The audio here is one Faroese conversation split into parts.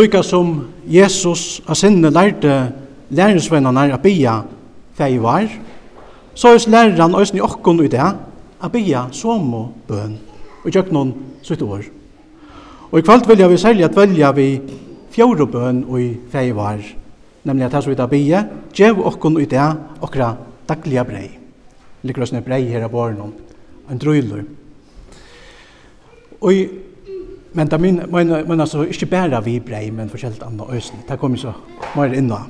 Lika som Jesus av sinne lærte læringsvennerne å bia fei var, så er læreren også i okkon i det å bia som og bøn og gjør noen sitt år. Og i kvalt vilja vi særlig at velja vi fjord og bøn og i fei var, nemlig at hans vi da bia, gjev okkon i det okra daglige brei. Likker oss brei her av barnen, en drøyler. Og i Men det min, men, men altså, ikke bare vi brei, men forskjellig andre øyne. Det kommer så mer inn da.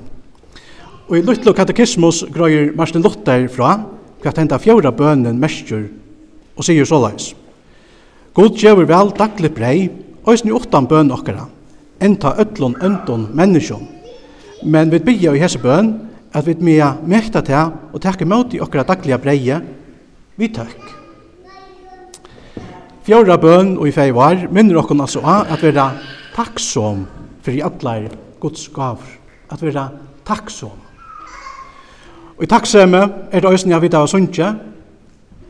Og i Lutlo katekismus grøyer Martin Luther fra hva henta fjorda bønnen mersker og sier såleis. God gjør vel daglig brei, øsen i åttan bøn okkara, enta øtlon ønton menneskjon. Men vi bygger i hese bøn at vi mea mekta til og takke mot i okkara daglige breie, vi tøkk fjóra bøn og i fei var minner okkon altså av at vera takksom fyrir allar Guds gaver. At vera takksom. Og i takksemme er det òsne jeg vidt av sunnje.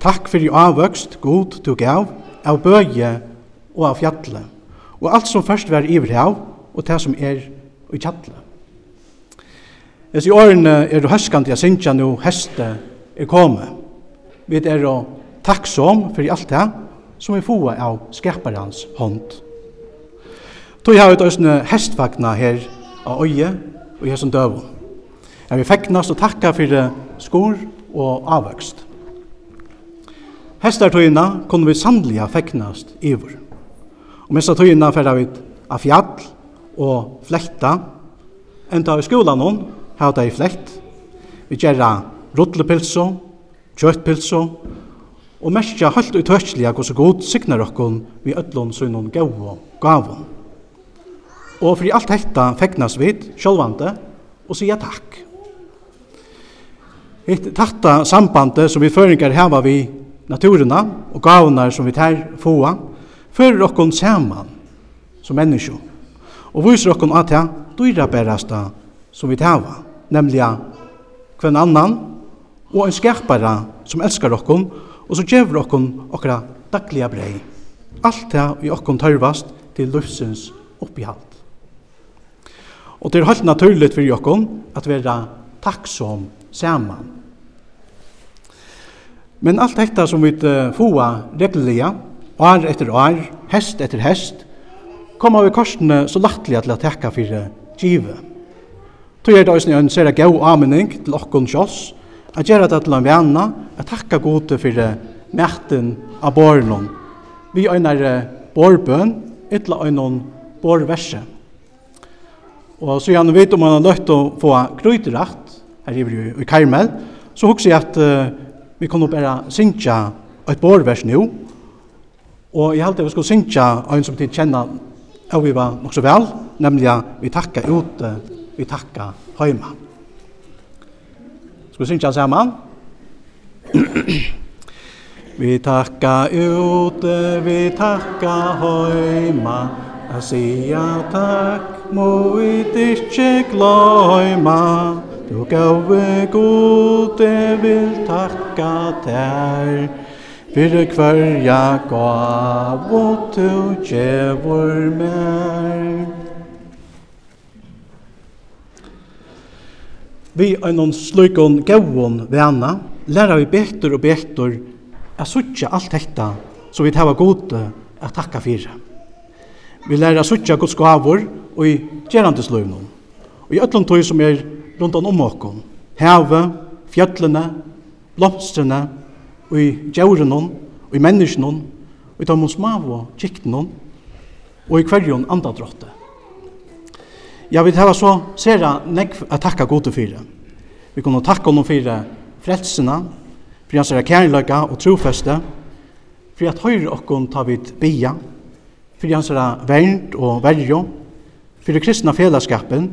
Takk fyrir avvøkst, god du gav, av bøye og av fjallet. Og alt som først var iverhav, og det som er i kjallet. Hvis i årene er det høskant jeg synnje nå heste er kommet. Vi er takksam fyrir alt det som vi får av skaparens hånd. Tog har ut òsne hestvagna her av øye og i som døv. Jeg vil feknast og takka fyrir skor og avvøkst. Hestartøyina kunne vi sannliga feknast iver. Og mesta tøyina færa vi av fjall og flekta. Enda i skolan hon, hava i flekt. Vi gjerra rotlepilso, kjøttpilso og merkja ut utøkkelige hvordan god signar okkon vi ødlån søgnon gau gavon. Og for alt hetta fegnas vi sjølvande og sier takk. Hitt tatta sambandet som vi føringar heva vi naturuna og gavnar som vi tær fåa, fører okkon saman som menneskjo og viser okkon at det dyra berasta som vi tæva, nemlig kvann annan og en skerpare som elskar okkon og så gjevur okkon okkara dagliga brei. Alt det vi okkon tørvast til lufsens oppihalt. Og det er helt naturligt for okkon at vera takksom saman. Men alt detta som vi fåa regelliga, år etter år, hest etter hest, kommer vi korsene så lattelig til å takke for givet. Tog er det også en særlig gau anmenning til okkon kjoss, at gjøre det til en vana, at takka gode for mætten av borgen. Vi øyner borbøn, ytla øyner borverse. Og så gjerne vet om man har løtt å få krøyterakt, her er vi jo i Karmel, så husker jeg at uh, vi kunne bare synge et borvers nå, og jeg halte vi skulle synge en som tid kjenner og vi var nok så vel, nemlig vi takka ute, vi takka heima. Skal vi synge sammen? vi takka ute, vi takka høyma, a sia takk, må vi ikkje gløyma. Du gave gode vil takka tær, fyrir kvarja gav og tu djevor mer. Vi er noen slukon gauon vana, lærer vi betur og betur at suttja alt dette som vi tava gode at takka fyrir. Vi lærer suttja gods gavor og i gerandesløvnum, og i ötlun tøy som er rundt om okkom, heve, fjallene, blomstrene, og i djaurenon, og i menneskene, og i tommer små og kiktene, og i kvarjon andadrotte. Ja, vi tar så sera nekv at takka gode fyrir. Vi kunne takka honom fyrir frelsina, fyrir hans er kærløyga og trofeste, fyrir at høyre okkon tar vi bia, fyrir hans er vernt og verjo, fyrir kristna fellesskapen,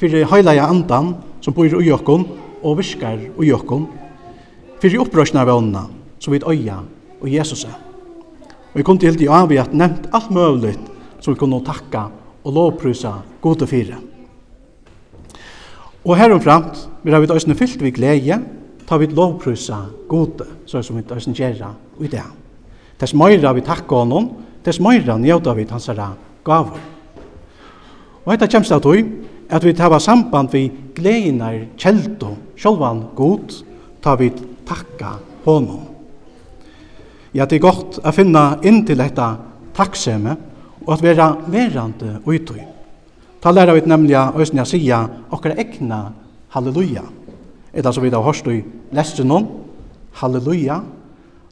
fyrir høylaja andan som bor i okkon og virkar i okkom, fyrir av vannna som vi øya og Jesus er. Og vi kom til helt i av at nevnt alt møvligt som vi kunne takka og lovprysa god og fire. Og heromframt, vi har vi døysene fyllt vi glede, ta vi lovprysa god, så som vi døysene gjerra i det. Tess møyra vi takka honom, tess møyra njøta vi hans herra gavar. Og etter kjemst av tog, at vi tar samband vi gledenar kjeldo, sjolvan god, ta vi takka honom. Ja, det er godt å finne inn til dette takksemme, og at vera verande uitui. Ta læra vi nemliga òsne a sia okkar egna halleluja. Eta så vi da hørst i lestrenon, halleluja,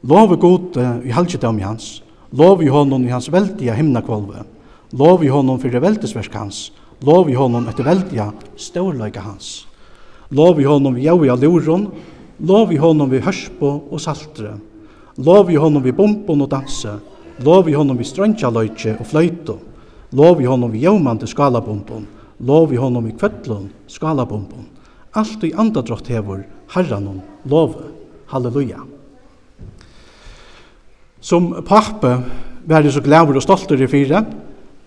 lov god i halvgjødom hans, lov i honom i hans veldige himnakvolve, lov i honom det veldesversk hans, lov i honom etter veldige stårløyga hans. Lov i honom vi jau i aluron, lov i hånden vi hørspo og saltre, lov i honom vi bompon og danse, lov i honom vi strøntja løytje og fløyto, lov i honom vi jaumande skalabumbun, lov i honom vi kvettlun skalabumbun. Alt i andadrott hevor herranon love. Halleluja. Som pappe var det så glæver og stolter i fire,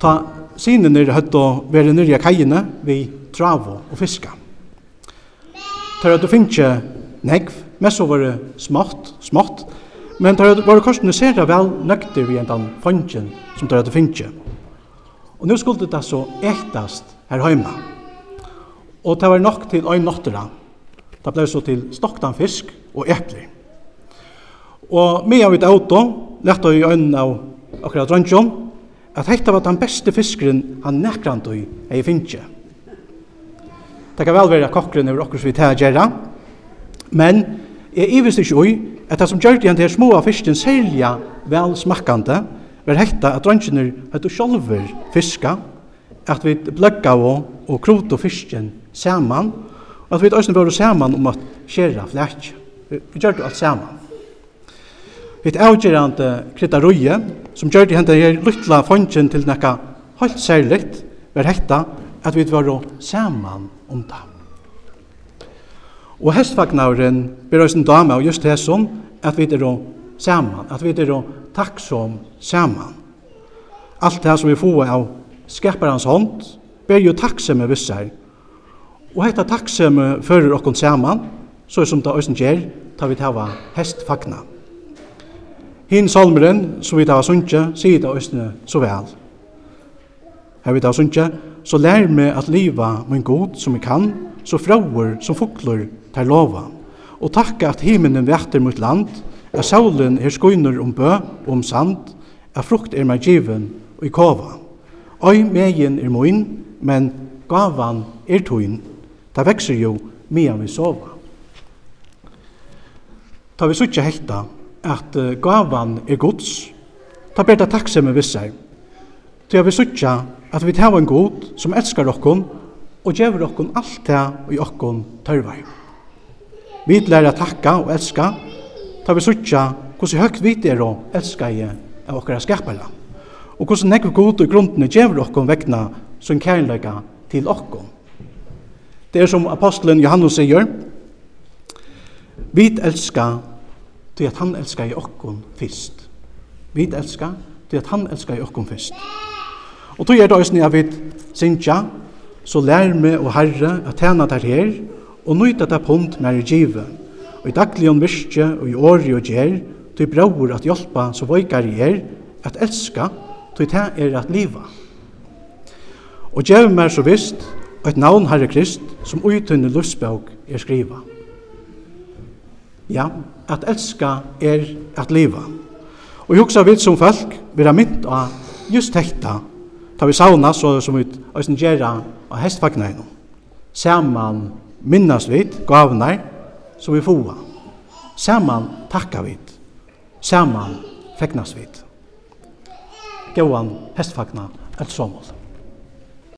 ta sine nere høtt og være nere i kajene vi travo og fiska. Tar at du finnje negv, mest over smått, smått, Men det var korsene ser vel nøkter vi en den fangen som det hadde finnet. Og nu skulle det så ektast her heima. Og det var nok til øyn nottera. Det ble så til stoktan fisk og epler. Og med av et auto lette vi øyn av akkurat drøntjon at hetta var den beste fiskeren han nekrant i ei finnet. Det kan vel være kokkeren over okkur vi til å men jeg iverst ikke ui Etta som gjør det til små fisken selja vel smakkande, var hekta at drønkjener høyt sjolver fiska, at vi bløgga og, og kroto fisken saman, og at vi òsne var saman om at skjera flæk. Vi, vi gjør det alt saman. Vi er avgjørende røye, som gjør det hente her luttla fondjen til nekka høyt særligt, var hekta at vi var saman om det. Og hestfagnaren ber oss en dame av just det som at vi er saman, at vi er takksom saman. Alt det som vi får av skapparens hånd ber jo takksomme vissar. Og hetta takksomme fører okkon saman, så som det òsen gjer, tar vi hava hestfagna. Hinn salmeren, så vi tar sunnje, sier det òsne så vel. Her vi tar sunnje, så lær meg at liva min god som jeg kan, så frauer som fukler tar lova. Og takka at himmelen vetter mot land, at saulen er skoiner om bø og om sand, at frukt er meg given og i kova. Oi megin er moin, men gavan er tuin. Ta vekser jo medan vi sova. Ta vi suttje hekta at gavan er gods, ta ber ta takksamme vissar. Ta vi suttje at vi tar en god som elskar okkon og gjevur okkon alt det i okkon tørvar. Vi lærer å takke og elske, ta vi suttja hvordan høyt vi er og elsker jeg av okkara skapere. Og hvordan nekve god og grunden gjør okkon vekna som kærleika til okkon. Det er som apostelen Johannes sier, vi elsker til at han elsker i okkon fyrst. Vi elsker til at han elsker i okkon fyrst. Og tog er det òsne at vi synsja, så lær meg og herre at tjena der her, og nøyta ta punkt mer i give, og i daglion virke og i åri og gjer, tøy braur at hjelpa så veikar i er, at elska, tøy ta er at liva. Og gjev mer så visst, og et navn Herre Krist, som uitunne lustbøk er skriva. Ja, at elska er at liva. Og jeg husker vidt som folk vil ha mynt av just dette, ta vi sauna så som vi æsne gjerra av hestfagnegnu, saman minnast vit gavnar som vi fåa. Saman takka vit. Saman fegnast vit. Gåan hestfagna et somol.